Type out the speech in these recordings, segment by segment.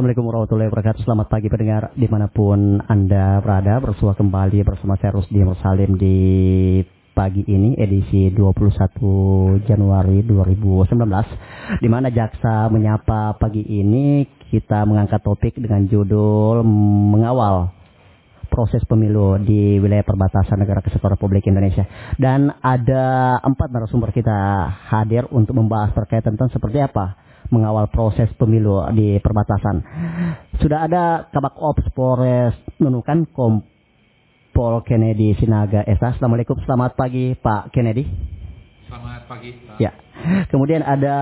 Assalamualaikum warahmatullahi wabarakatuh. Selamat pagi pendengar di mana pun Anda berada. Bersua kembali bersama saya Rusdi Mursalim di pagi ini edisi 21 Januari 2019 di mana jaksa menyapa pagi ini kita mengangkat topik dengan judul mengawal proses pemilu di wilayah perbatasan negara kesatuan Republik Indonesia dan ada empat narasumber kita hadir untuk membahas terkait tentang seperti apa mengawal proses pemilu di perbatasan. Sudah ada Kabak Ops Polres Nunukan Kompol Kennedy Sinaga Esa. Assalamualaikum, selamat pagi Pak Kennedy. Selamat pagi. Pak. Ya. Kemudian ada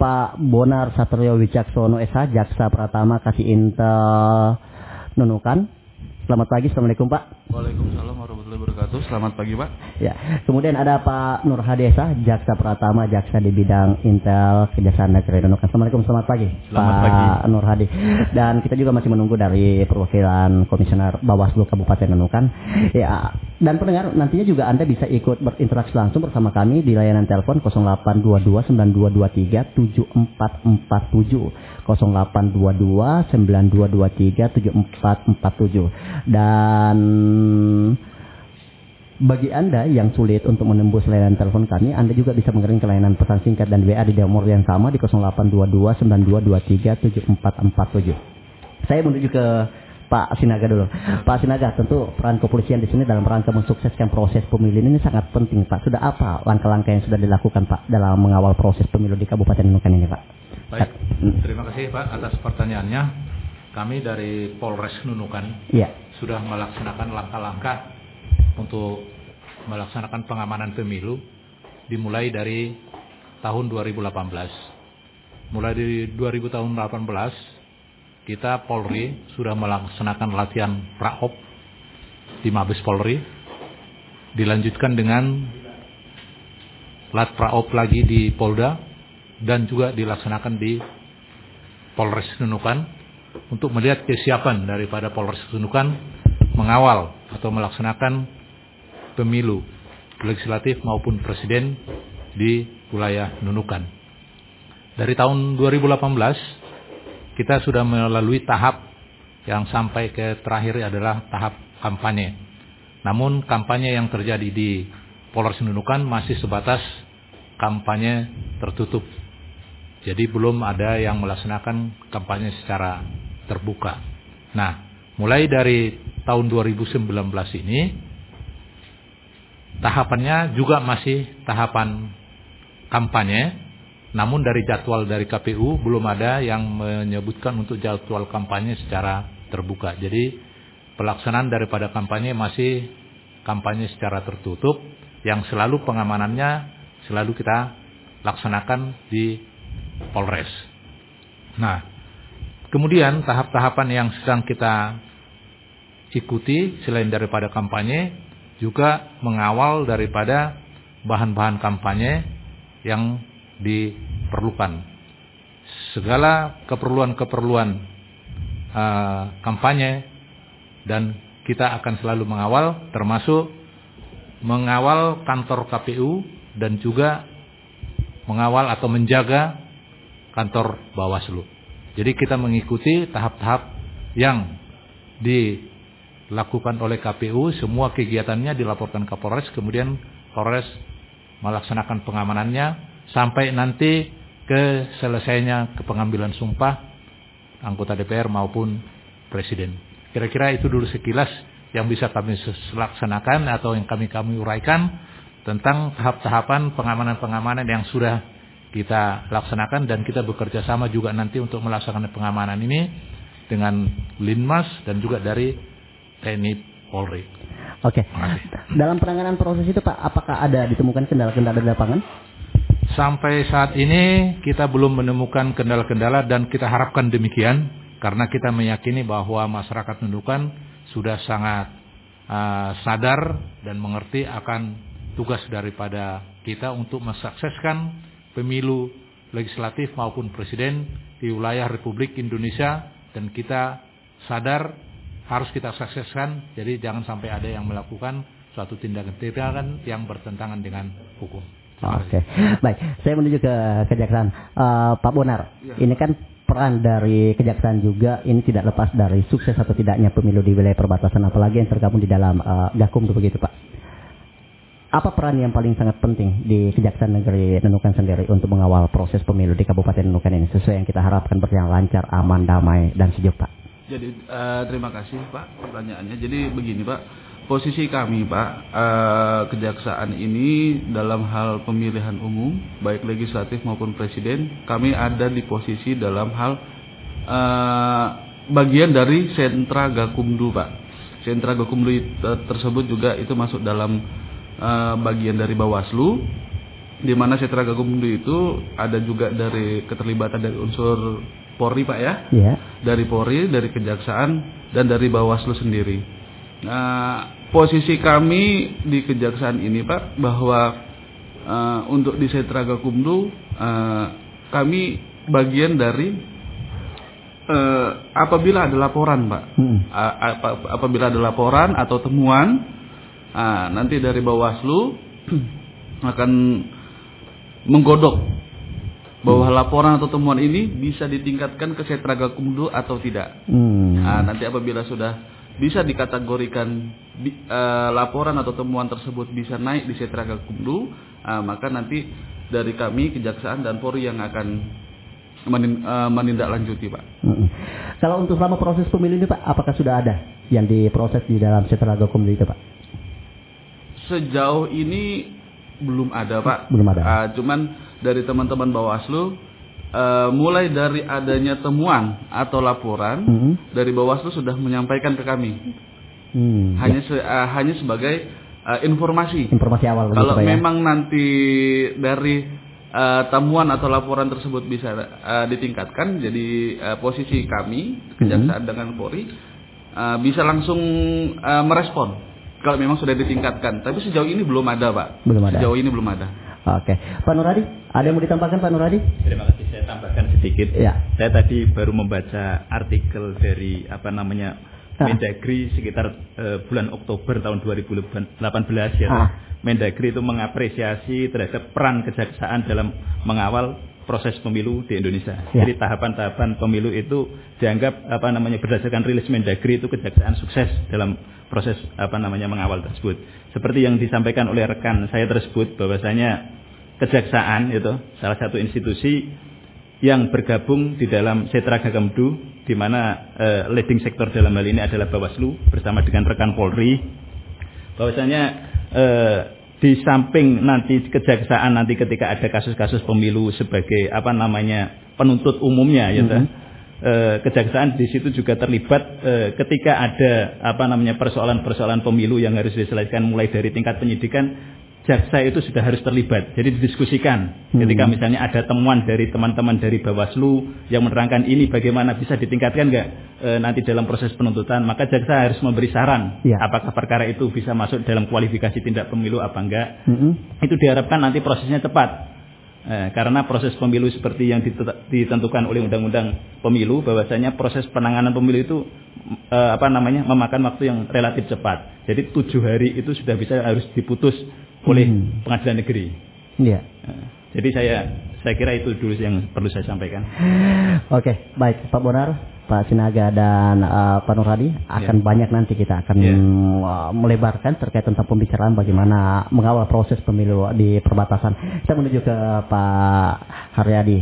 Pak Bonar Satrio Wicaksono Esa, Jaksa Pratama Kasih Intel Nunukan. Selamat pagi, Assalamualaikum Pak. Waalaikumsalam warahmatullahi wabarakatuh. Selamat pagi Pak. Ya, kemudian ada Pak Nur Hadesa, Jaksa Pratama, Jaksa di bidang Intel Kejaksaan Negeri Nunukan. Assalamualaikum, selamat pagi. Selamat Pak pagi. Nur Hadi. Dan kita juga masih menunggu dari perwakilan Komisioner Bawaslu Kabupaten Nunukan. Ya, dan pendengar nantinya juga Anda bisa ikut berinteraksi langsung bersama kami di layanan telepon 0822 9223 7447 0822 9223 7447 dan bagi Anda yang sulit untuk menembus layanan telepon kami, Anda juga bisa mengirim ke layanan pesan singkat dan WA di nomor yang sama di 0822 9223 7447. Saya menuju ke Pak Sinaga dulu. Pak Sinaga, tentu peran kepolisian di sini dalam rangka mensukseskan proses pemilu ini sangat penting, Pak. Sudah apa langkah-langkah yang sudah dilakukan, Pak, dalam mengawal proses pemilu di Kabupaten Nunukan ini, Pak? Baik. Terima kasih Pak atas pertanyaannya. Kami dari Polres Nunukan Iya. sudah melaksanakan langkah-langkah untuk melaksanakan pengamanan pemilu dimulai dari tahun 2018. Mulai dari 2018 kita Polri sudah melaksanakan latihan Praop di Mabes Polri. Dilanjutkan dengan lat Praop lagi di Polda dan juga dilaksanakan di Polres Nunukan untuk melihat kesiapan daripada Polres Nunukan mengawal atau melaksanakan pemilu legislatif maupun presiden di wilayah Nunukan. Dari tahun 2018 kita sudah melalui tahap yang sampai ke terakhir adalah tahap kampanye. Namun kampanye yang terjadi di Polres Nunukan masih sebatas kampanye tertutup. Jadi belum ada yang melaksanakan kampanye secara terbuka. Nah, mulai dari tahun 2019 ini tahapannya juga masih tahapan kampanye. Namun dari jadwal dari KPU belum ada yang menyebutkan untuk jadwal kampanye secara terbuka. Jadi pelaksanaan daripada kampanye masih kampanye secara tertutup yang selalu pengamanannya selalu kita laksanakan di Polres. Nah, kemudian tahap-tahapan yang sedang kita ikuti selain daripada kampanye juga mengawal daripada bahan-bahan kampanye yang diperlukan. Segala keperluan-keperluan uh, kampanye dan kita akan selalu mengawal termasuk mengawal kantor KPU dan juga mengawal atau menjaga kantor Bawaslu. Jadi kita mengikuti tahap-tahap yang dilakukan oleh KPU, semua kegiatannya dilaporkan ke Polres, kemudian Polres melaksanakan pengamanannya sampai nanti ke selesainya ke pengambilan sumpah anggota DPR maupun presiden. Kira-kira itu dulu sekilas yang bisa kami laksanakan atau yang kami kami uraikan tentang tahap-tahapan pengamanan-pengamanan yang sudah kita laksanakan dan kita bekerja sama juga nanti untuk melaksanakan pengamanan ini dengan Linmas dan juga dari TNI Polri. Oke. Dalam penanganan proses itu Pak, apakah ada ditemukan kendala-kendala di lapangan? Sampai saat ini kita belum menemukan kendala-kendala dan kita harapkan demikian karena kita meyakini bahwa masyarakat Nunukan sudah sangat uh, sadar dan mengerti akan tugas daripada kita untuk mensukseskan pemilu legislatif maupun presiden di wilayah Republik Indonesia dan kita sadar harus kita sukseskan jadi jangan sampai ada yang melakukan suatu tindakan-tindakan yang bertentangan dengan hukum. Oke, okay. baik. Saya menuju ke kejaksaan. Uh, Pak Bonar, ya. ini kan peran dari kejaksaan juga ini tidak lepas dari sukses atau tidaknya pemilu di wilayah perbatasan apalagi yang tergabung di dalam uh, Gakum begitu Pak. Apa peran yang paling sangat penting di Kejaksaan Negeri Nunukan sendiri untuk mengawal proses pemilu di Kabupaten Nunukan ini sesuai yang kita harapkan berjalan lancar, aman, damai, dan sejuk Pak? Jadi uh, terima kasih Pak pertanyaannya. Jadi begini Pak, posisi kami Pak uh, kejaksaan ini dalam hal pemilihan umum baik legislatif maupun presiden kami ada di posisi dalam hal uh, bagian dari sentra Gakumdu Pak. Sentra Gakumdu tersebut juga itu masuk dalam bagian dari Bawaslu di mana sentra Gakumdu itu ada juga dari keterlibatan dari unsur Polri Pak ya. Yeah. Dari Polri, dari Kejaksaan dan dari Bawaslu sendiri. Nah, posisi kami di Kejaksaan ini Pak bahwa uh, untuk di Sentra Gakumdu uh, kami bagian dari uh, apabila ada laporan Pak. Hmm. Uh, apabila ada laporan atau temuan uh, nanti dari Bawaslu akan menggodok bahwa hmm. laporan atau temuan ini bisa ditingkatkan ke sentra gakumdu atau tidak. Hmm. Nah, nanti apabila sudah bisa dikategorikan di, uh, laporan atau temuan tersebut bisa naik di sentra gakumdu, uh, maka nanti dari kami kejaksaan dan Polri yang akan uh, menindaklanjuti, Pak. Hmm. Kalau untuk selama proses pemilu ini, Pak, apakah sudah ada yang diproses di dalam sentra gakumdu itu, Pak? Sejauh ini belum ada, Pak. Belum ada. Uh, cuman dari teman-teman Bawaslu uh, mulai dari adanya temuan atau laporan mm -hmm. dari Bawaslu sudah menyampaikan ke kami. Mm, hanya ya. se, uh, hanya sebagai uh, informasi. Informasi awal. Kalau ya? memang nanti dari uh, temuan atau laporan tersebut bisa uh, ditingkatkan, jadi uh, posisi kami kejaksaan mm -hmm. dengan Polri uh, bisa langsung uh, merespon kalau memang sudah ditingkatkan. Tapi sejauh ini belum ada, Pak. Belum ada. Sejauh ini belum ada. Oke, Pak Nuradi, ada yang mau ditambahkan Pak Nuradi? Terima kasih, saya tambahkan sedikit. Ya. Saya tadi baru membaca artikel dari apa namanya ah. Mendagri sekitar uh, bulan Oktober tahun 2018 ya. Ah. Mendagri itu mengapresiasi terhadap peran kejaksaan dalam mengawal proses pemilu di Indonesia. Ya. Jadi tahapan-tahapan pemilu itu dianggap apa namanya berdasarkan rilis Mendagri itu kejaksaan sukses dalam proses apa namanya mengawal tersebut. Seperti yang disampaikan oleh rekan saya tersebut bahwasanya kejaksaan itu salah satu institusi yang bergabung di dalam Setra Gagamdu di mana uh, leading sektor dalam hal ini adalah Bawaslu bersama dengan rekan Polri bahwasanya uh, di samping nanti kejaksaan nanti ketika ada kasus-kasus pemilu sebagai apa namanya penuntut umumnya ya mm -hmm. uh, kejaksaan di situ juga terlibat uh, ketika ada apa namanya persoalan-persoalan pemilu yang harus diselesaikan mulai dari tingkat penyidikan jaksa itu sudah harus terlibat. Jadi didiskusikan. Hmm. Ketika misalnya ada temuan dari teman-teman dari Bawaslu yang menerangkan ini bagaimana bisa ditingkatkan nggak e, nanti dalam proses penuntutan, maka jaksa harus memberi saran ya. apakah perkara itu bisa masuk dalam kualifikasi tindak pemilu apa enggak. Hmm. Itu diharapkan nanti prosesnya cepat. Eh, karena proses pemilu seperti yang ditentukan oleh undang-undang pemilu bahwasanya proses penanganan pemilu itu eh, apa namanya memakan waktu yang relatif cepat. Jadi tujuh hari itu sudah bisa harus diputus oleh hmm. pengadilan negeri. Iya. Nah, jadi saya saya kira itu dulu yang perlu saya sampaikan. Oke, baik Pak Bonar, Pak Sinaga dan uh, Pak Nurhadi akan yeah. banyak nanti kita akan yeah. uh, melebarkan terkait tentang pembicaraan bagaimana mengawal proses pemilu di perbatasan. Saya menuju ke Pak Haryadi,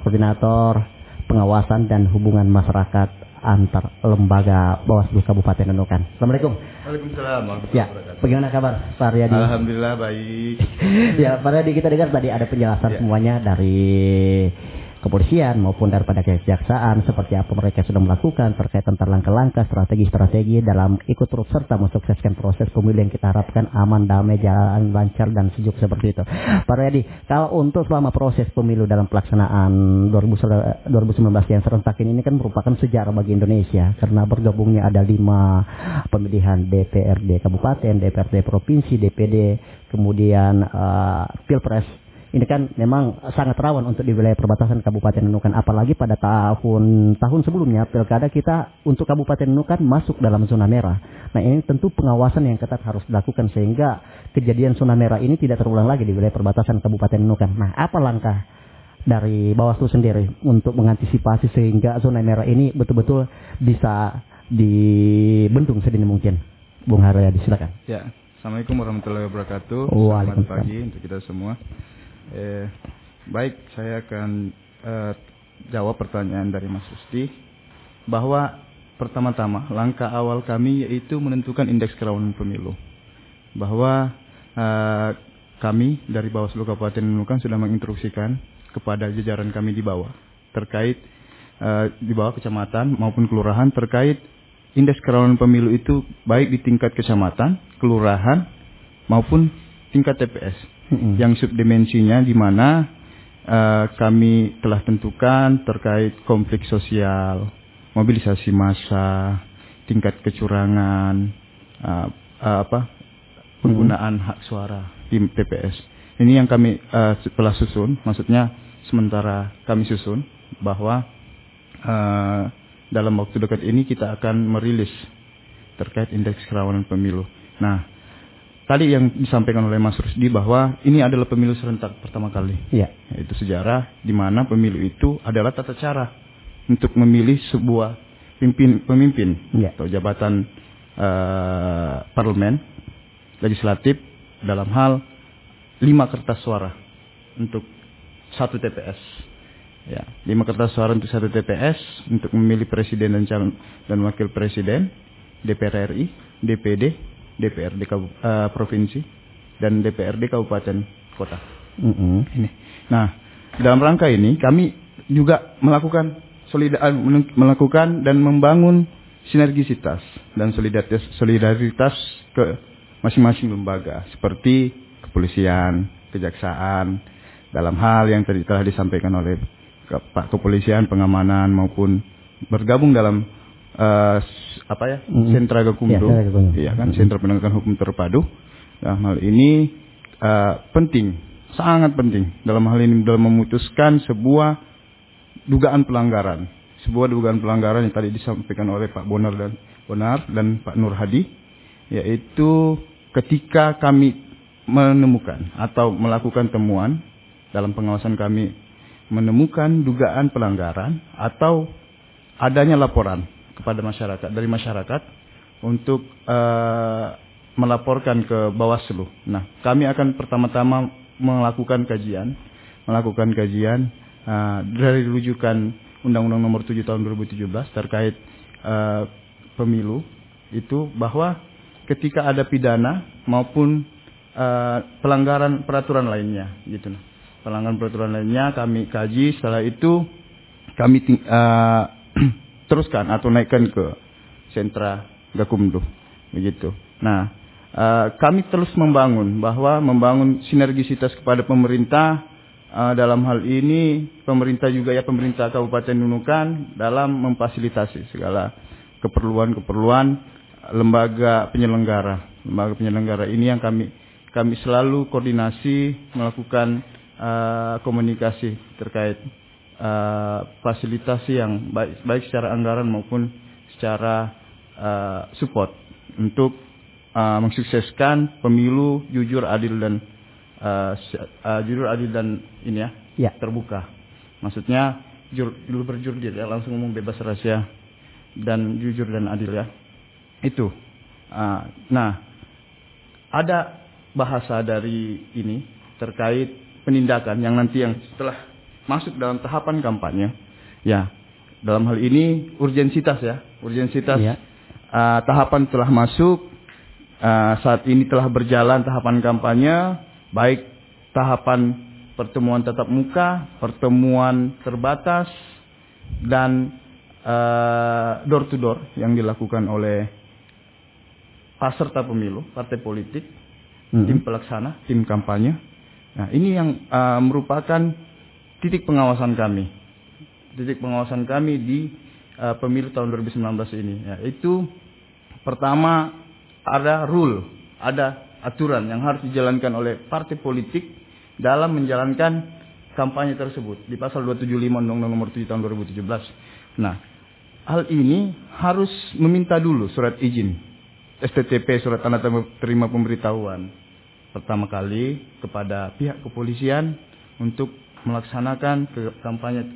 koordinator pengawasan dan hubungan masyarakat antar lembaga Bawaslu Kabupaten Nunukan. Assalamualaikum. Waalaikumsalam. Ya, bagaimana kabar Pak Riyadi? Alhamdulillah baik. ya, Pak Riyadi kita dengar tadi ada penjelasan ya. semuanya dari kepolisian maupun daripada kejaksaan seperti apa mereka sudah melakukan terkait tentang langkah-langkah strategi-strategi dalam ikut turut serta mensukseskan proses pemilu yang kita harapkan aman, damai, jalan lancar dan sejuk seperti itu. Pak Riyadi, kalau untuk selama proses pemilu dalam pelaksanaan 2019 yang serentak ini, ini kan merupakan sejarah bagi Indonesia karena bergabungnya ada lima pemilihan DPRD kabupaten, DPRD provinsi, DPD, kemudian uh, pilpres ini kan memang sangat rawan untuk di wilayah perbatasan Kabupaten Nunukan. Apalagi pada tahun tahun sebelumnya pilkada kita untuk Kabupaten Nunukan masuk dalam zona merah. Nah ini tentu pengawasan yang ketat harus dilakukan sehingga kejadian zona merah ini tidak terulang lagi di wilayah perbatasan Kabupaten Nunukan. Nah apa langkah dari Bawaslu sendiri untuk mengantisipasi sehingga zona merah ini betul-betul bisa dibendung sedini mungkin. Bung Haryadi silakan. Ya, Assalamualaikum warahmatullahi wabarakatuh. Selamat pagi untuk kita semua. Eh, baik, saya akan eh, jawab pertanyaan dari Mas Susti bahwa pertama-tama langkah awal kami yaitu menentukan indeks kerawanan pemilu. Bahwa eh, kami dari Bawaslu Kabupaten Nunukan sudah menginstruksikan kepada jajaran kami di bawah terkait uh, di bawah kecamatan maupun kelurahan terkait indeks kerawanan pemilu itu baik di tingkat kecamatan, kelurahan maupun tingkat TPS. Mm-hmm. Yang subdimensinya di mana uh, kami telah tentukan terkait konflik sosial, mobilisasi massa, tingkat kecurangan, uh, uh, apa penggunaan mm-hmm. hak suara di TPS. Ini yang kami uh, telah susun, maksudnya sementara kami susun bahwa uh, dalam waktu dekat ini kita akan merilis terkait indeks kerawanan pemilu. Nah, tadi yang disampaikan oleh Mas Rusdi bahwa ini adalah pemilu serentak pertama kali. Ya. Itu sejarah di mana pemilu itu adalah tata cara untuk memilih sebuah pimpin, pemimpin ya. atau jabatan uh, parlemen legislatif dalam hal lima kertas suara untuk satu TPS. Ya, lima kertas suara untuk satu TPS untuk memilih presiden dan calon dan wakil presiden, DPR RI, DPD, DPRD uh, eh, provinsi dan DPRD kabupaten kota. Mm -hmm. Ini. Nah, dalam rangka ini kami juga melakukan solidar melakukan dan membangun sinergisitas dan solidaritas solidaritas ke masing-masing lembaga seperti kepolisian, kejaksaan, dalam hal yang tadi telah disampaikan oleh Pak Kepolisian pengamanan maupun bergabung dalam uh, apa ya? Mm-hmm. sentra Gakumdu, ya, ya kan sentra penegakan hukum terpadu. Dalam hal ini uh, penting, sangat penting dalam hal ini dalam memutuskan sebuah dugaan pelanggaran, sebuah dugaan pelanggaran yang tadi disampaikan oleh Pak Bonar dan Bonar dan Pak Nur Hadi, yaitu ketika kami menemukan atau melakukan temuan dalam pengawasan kami menemukan dugaan pelanggaran atau adanya laporan kepada masyarakat dari masyarakat untuk uh, melaporkan ke Bawaslu. Nah, kami akan pertama-tama melakukan kajian, melakukan kajian uh, dari rujukan Undang-Undang Nomor 7 Tahun 2017 terkait uh, pemilu itu bahwa ketika ada pidana maupun uh, pelanggaran peraturan lainnya, gitu. Nah pelanggan peraturan lainnya kami kaji setelah itu kami uh, teruskan atau naikkan ke sentra Gakumdu begitu. Nah, uh, kami terus membangun bahwa membangun sinergisitas kepada pemerintah uh, dalam hal ini pemerintah juga ya pemerintah Kabupaten Nunukan dalam memfasilitasi segala keperluan-keperluan lembaga penyelenggara. Lembaga penyelenggara ini yang kami kami selalu koordinasi melakukan uh, komunikasi terkait uh, fasilitasi yang baik baik secara anggaran maupun secara uh, support untuk uh, mensukseskan pemilu jujur adil dan uh, uh, jujur adil dan ini ya, ya. terbuka. Maksudnya jujur berjurdil ya langsung umum bebas rahasia dan jujur dan adil ya. Itu. Uh, nah, ada bahasa dari ini terkait penindakan yang nanti yang setelah masuk dalam tahapan kampanye, ya dalam hal ini urgensitas ya, urgensitas ya. Uh, tahapan telah masuk, uh, saat ini telah berjalan tahapan kampanye, baik tahapan pertemuan tatap muka, pertemuan terbatas, dan uh, door to door yang dilakukan oleh peserta pemilu, partai politik, hmm. tim pelaksana, tim kampanye, Nah, ini yang uh, merupakan titik pengawasan kami. Titik pengawasan kami di uh, pemilu tahun 2019 ini. Ya, itu pertama ada rule, ada aturan yang harus dijalankan oleh partai politik dalam menjalankan kampanye tersebut di pasal 275 Undang-Undang Nomor 7 tahun 2017. Nah, hal ini harus meminta dulu surat izin STTP surat tanda terima pemberitahuan pertama kali kepada pihak kepolisian untuk melaksanakan kampanye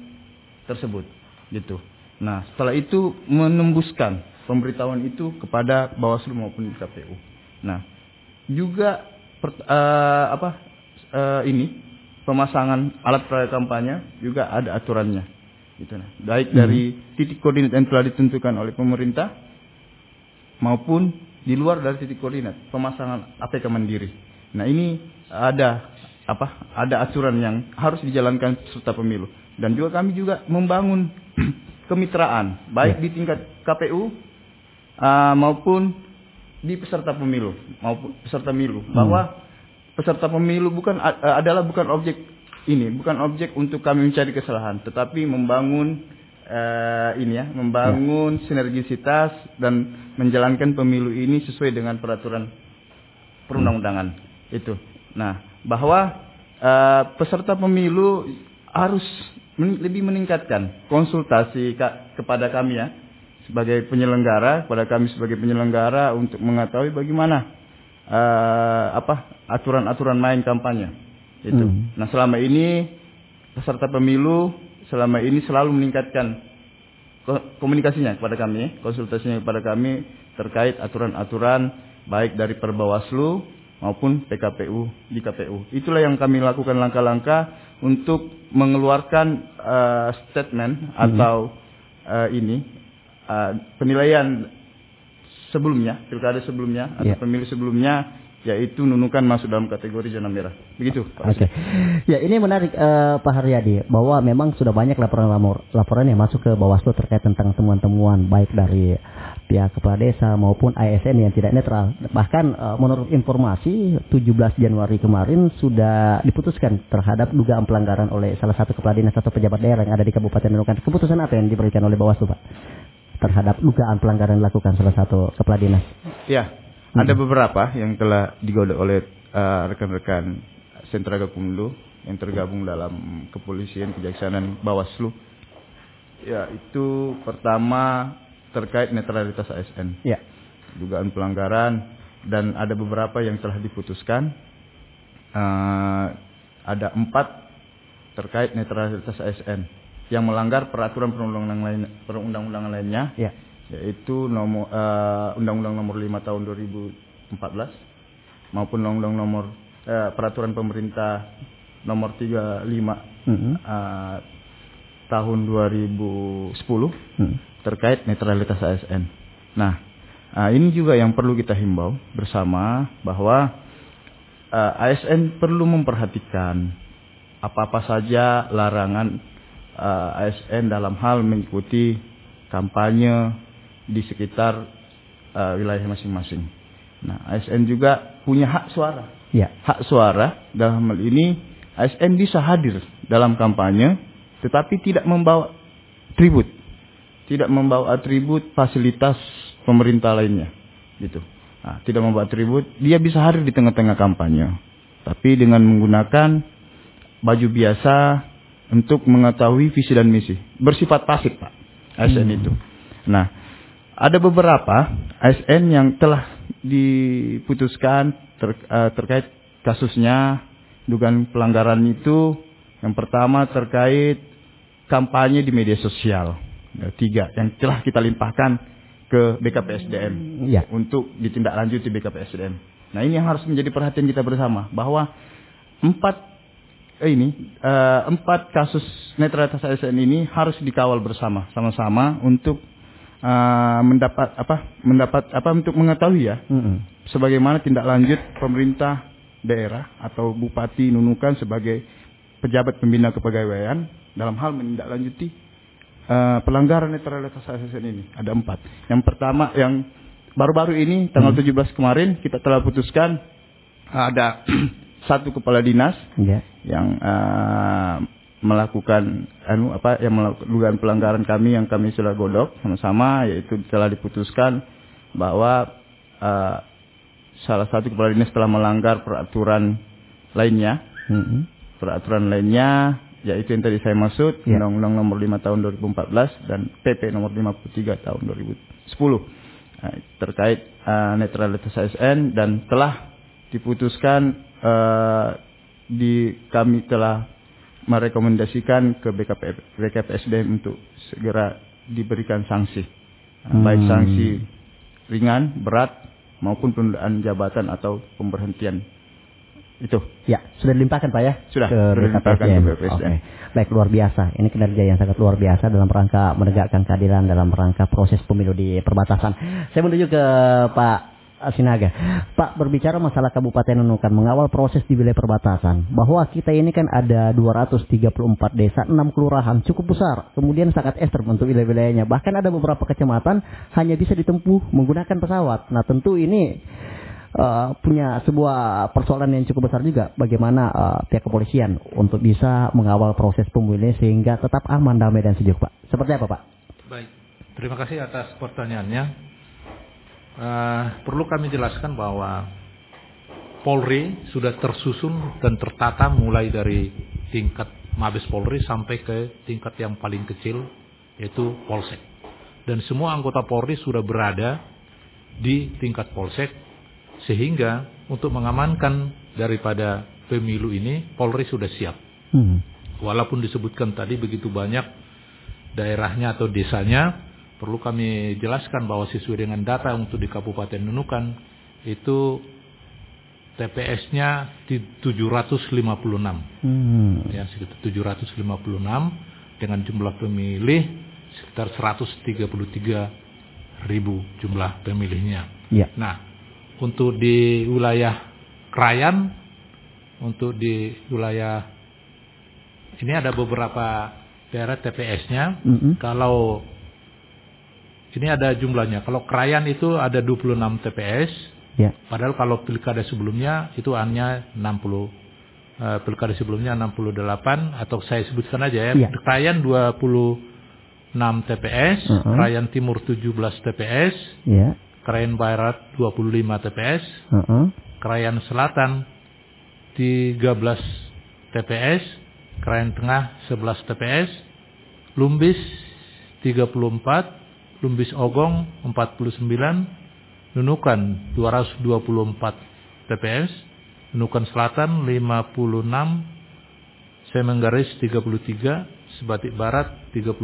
tersebut gitu. Nah, setelah itu menembuskan pemberitahuan itu kepada Bawaslu maupun KPU. Nah, juga per, uh, apa uh, ini pemasangan alat peraga kampanye juga ada aturannya. Gitu nah. Baik hmm. dari titik koordinat yang telah ditentukan oleh pemerintah maupun di luar dari titik koordinat pemasangan APK mandiri. Nah, ini ada apa? Ada aturan yang harus dijalankan peserta pemilu dan juga kami juga membangun kemitraan baik ya. di tingkat KPU uh, maupun di peserta pemilu maupun peserta pemilu hmm. bahwa peserta pemilu bukan uh, adalah bukan objek ini bukan objek untuk kami mencari kesalahan tetapi membangun uh, ini ya membangun ya. sinergisitas dan menjalankan pemilu ini sesuai dengan peraturan perundang-undangan hmm. itu nah bahwa uh, peserta pemilu harus men lebih meningkatkan konsultasi kepada kami ya sebagai penyelenggara kepada kami sebagai penyelenggara untuk mengetahui bagaimana uh, apa aturan-aturan main kampanye itu. Hmm. Nah selama ini peserta pemilu selama ini selalu meningkatkan komunikasinya kepada kami, konsultasinya kepada kami terkait aturan-aturan baik dari Perbawaslu maupun PKPU di KPU. Itulah yang kami lakukan langkah-langkah untuk mengeluarkan uh, statement hmm. atau uh, ini uh, penilaian sebelumnya, pilkada sebelumnya atau yeah. pemilu sebelumnya yaitu nunukan masuk dalam kategori zona merah. Begitu. Oke. Okay. Ya, ini menarik uh, Pak Haryadi bahwa memang sudah banyak laporan-laporan yang masuk ke Bawaslu terkait tentang temuan-temuan baik dari pihak kepala desa maupun ASN yang tidak netral. Bahkan uh, menurut informasi 17 Januari kemarin sudah diputuskan terhadap dugaan pelanggaran oleh salah satu kepala dinas atau pejabat daerah yang ada di Kabupaten Nunukan. Keputusan apa yang diberikan oleh Bawaslu, Pak? terhadap dugaan pelanggaran dilakukan salah satu kepala dinas? Ya, hmm. ada beberapa yang telah digodok oleh uh, rekan-rekan sentra Gakumdu yang tergabung dalam kepolisian, kejaksaan dan Bawaslu. Ya, itu pertama terkait netralitas ASN. Ya. Dugaan pelanggaran dan ada beberapa yang telah diputuskan. Uh, ada empat terkait netralitas ASN yang melanggar peraturan perundang-undangan lain, perundang-undangan lainnya, ya. yaitu nomor uh, Undang-Undang Nomor 5 Tahun 2014 maupun Undang-Undang Nomor uh, Peraturan Pemerintah Nomor 35 mm -hmm. uh, Tahun 2010 mm. Terkait netralitas ASN. Nah, uh, ini juga yang perlu kita himbau bersama bahwa uh, ASN perlu memperhatikan apa-apa saja larangan eh, ASN dalam hal mengikuti kampanye di sekitar wilayah masing-masing. Nah, ASN juga punya hak suara. Ya. Hak suara dalam hal ini ASN bisa hadir dalam kampanye tetapi tidak membawa atribut. Tidak membawa atribut fasilitas pemerintah lainnya. Gitu. Nah, tidak membawa atribut, dia bisa hadir di tengah-tengah kampanye. Tapi dengan menggunakan baju biasa untuk mengetahui visi dan misi. Bersifat pasif, Pak. ASN hmm. itu. Nah, ada beberapa ASN yang telah diputuskan ter, uh, terkait kasusnya dugaan pelanggaran itu. Yang pertama terkait kampanye di media sosial. Ya, tiga yang telah kita limpahkan ke BKPSDM ya. untuk ditindaklanjuti BKPSDM. Nah ini yang harus menjadi perhatian kita bersama bahwa empat eh, ini uh, empat kasus netralitas ASN ini harus dikawal bersama sama-sama untuk uh, mendapat apa mendapat apa untuk mengetahui ya mm -hmm. sebagaimana tindak lanjut pemerintah daerah atau bupati Nunukan sebagai pejabat pembina kepegawaian dalam hal menindaklanjuti uh, pelanggaran netralitas ASN ini ada empat yang pertama yang baru-baru ini tanggal mm -hmm. 17 kemarin kita telah putuskan ada satu kepala dinas yeah. yang uh, melakukan anu apa yang melakukan pelanggaran kami yang kami sudah godok sama-sama yaitu telah diputuskan bahwa uh, salah satu kepala dinas telah melanggar peraturan lainnya mm -hmm. peraturan lainnya yaitu yang tadi saya maksud yeah. Undang-Undang Nomor 5 Tahun 2014 dan PP Nomor 53 Tahun 2010 nah, terkait uh, netralitas ASN dan telah diputuskan uh, di kami telah merekomendasikan ke BKP, BKPSDM untuk segera diberikan sanksi. Hmm. Baik sanksi ringan, berat, maupun penundaan jabatan atau pemberhentian. Itu. Ya, sudah dilimpahkan Pak ya? Sudah, ke dilimpahkan ke BKPSDM. Okay. Baik, luar biasa. Ini kinerja yang sangat luar biasa dalam rangka menegakkan keadilan dalam rangka proses pemilu di perbatasan. Saya menuju ke Pak Sinaga. Pak berbicara masalah Kabupaten Nunukan mengawal proses di wilayah perbatasan bahwa kita ini kan ada 234 desa, 6 kelurahan cukup besar, kemudian sangat ekstrem untuk wilayah-wilayahnya. Bahkan ada beberapa kecamatan hanya bisa ditempuh menggunakan pesawat. Nah tentu ini uh, punya sebuah persoalan yang cukup besar juga bagaimana uh, pihak kepolisian untuk bisa mengawal proses pemilihan sehingga tetap aman, damai dan sejuk, Pak. Seperti apa, Pak? Baik, terima kasih atas pertanyaannya uh, perlu kami jelaskan bahwa Polri sudah tersusun dan tertata mulai dari tingkat Mabes Polri sampai ke tingkat yang paling kecil yaitu Polsek. Dan semua anggota Polri sudah berada di tingkat Polsek sehingga untuk mengamankan daripada pemilu ini Polri sudah siap. Hmm. Walaupun disebutkan tadi begitu banyak daerahnya atau desanya perlu kami jelaskan bahwa sesuai dengan data untuk di Kabupaten Nunukan itu TPS-nya di 756. Hmm. Ya, sekitar 756 dengan jumlah pemilih sekitar 133 ribu jumlah pemilihnya. Ya. Nah, untuk di wilayah Krayan, untuk di wilayah ini ada beberapa daerah TPS-nya. Mm -hmm. Kalau ini ada jumlahnya. Kalau Krayan itu ada 26 TPS. Ya. Padahal kalau pilkada sebelumnya itu hanya 60 uh, eh, pilkada sebelumnya 68 atau saya sebutkan aja ya. ya. Krayan 26 TPS, uh -huh. Krayan Timur 17 TPS, ya. Krayan Barat 25 TPS, uh -huh. Krayan Selatan 13 TPS, Krayan Tengah 11 TPS, Lumbis 34, Lumbis Ogong 49, Nunukan 224 TPS, Nunukan Selatan 56, Semenggaris 33, Sebatik Barat 32,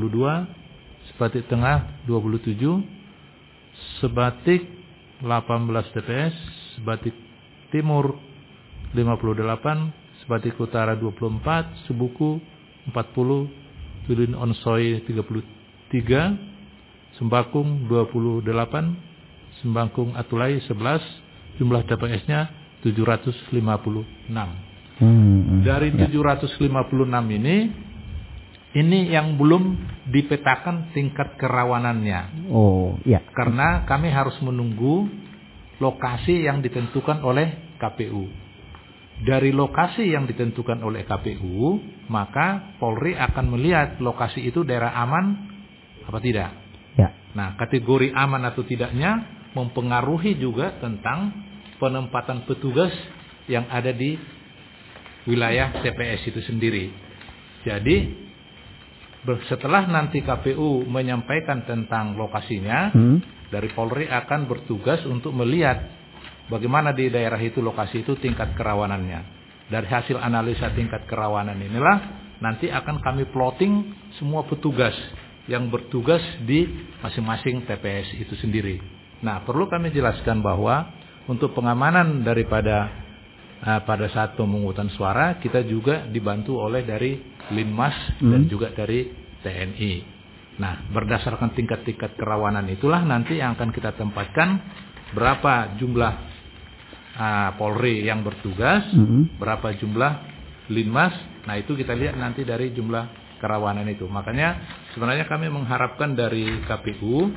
Sebatik Tengah 27, Sebatik 18 TPS, Sebatik Timur 58, Sebatik Utara 24, Sebuku 40, Tulin Onsoy 33, Sembakung 28, Sembangkung Atulai 11, jumlah TPS-nya 756. Hmm, Dari ya. 756 ini, ini yang belum dipetakan tingkat kerawanannya. Oh, ya. Karena kami harus menunggu lokasi yang ditentukan oleh KPU. Dari lokasi yang ditentukan oleh KPU, maka Polri akan melihat lokasi itu daerah aman apa tidak. Nah, kategori aman atau tidaknya mempengaruhi juga tentang penempatan petugas yang ada di wilayah TPS itu sendiri. Jadi, setelah nanti KPU menyampaikan tentang lokasinya, hmm. dari Polri akan bertugas untuk melihat bagaimana di daerah itu lokasi itu tingkat kerawanannya. Dari hasil analisa tingkat kerawanan inilah nanti akan kami plotting semua petugas yang bertugas di masing-masing TPS itu sendiri. Nah, perlu kami jelaskan bahwa untuk pengamanan daripada pada saat pemungutan suara kita juga dibantu oleh dari Linmas hmm. dan juga dari TNI. Nah, berdasarkan tingkat-tingkat kerawanan itulah nanti yang akan kita tempatkan berapa jumlah uh, Polri yang bertugas, hmm. berapa jumlah Linmas. Nah, itu kita lihat nanti dari jumlah kerawanan itu. Makanya sebenarnya kami mengharapkan dari KPU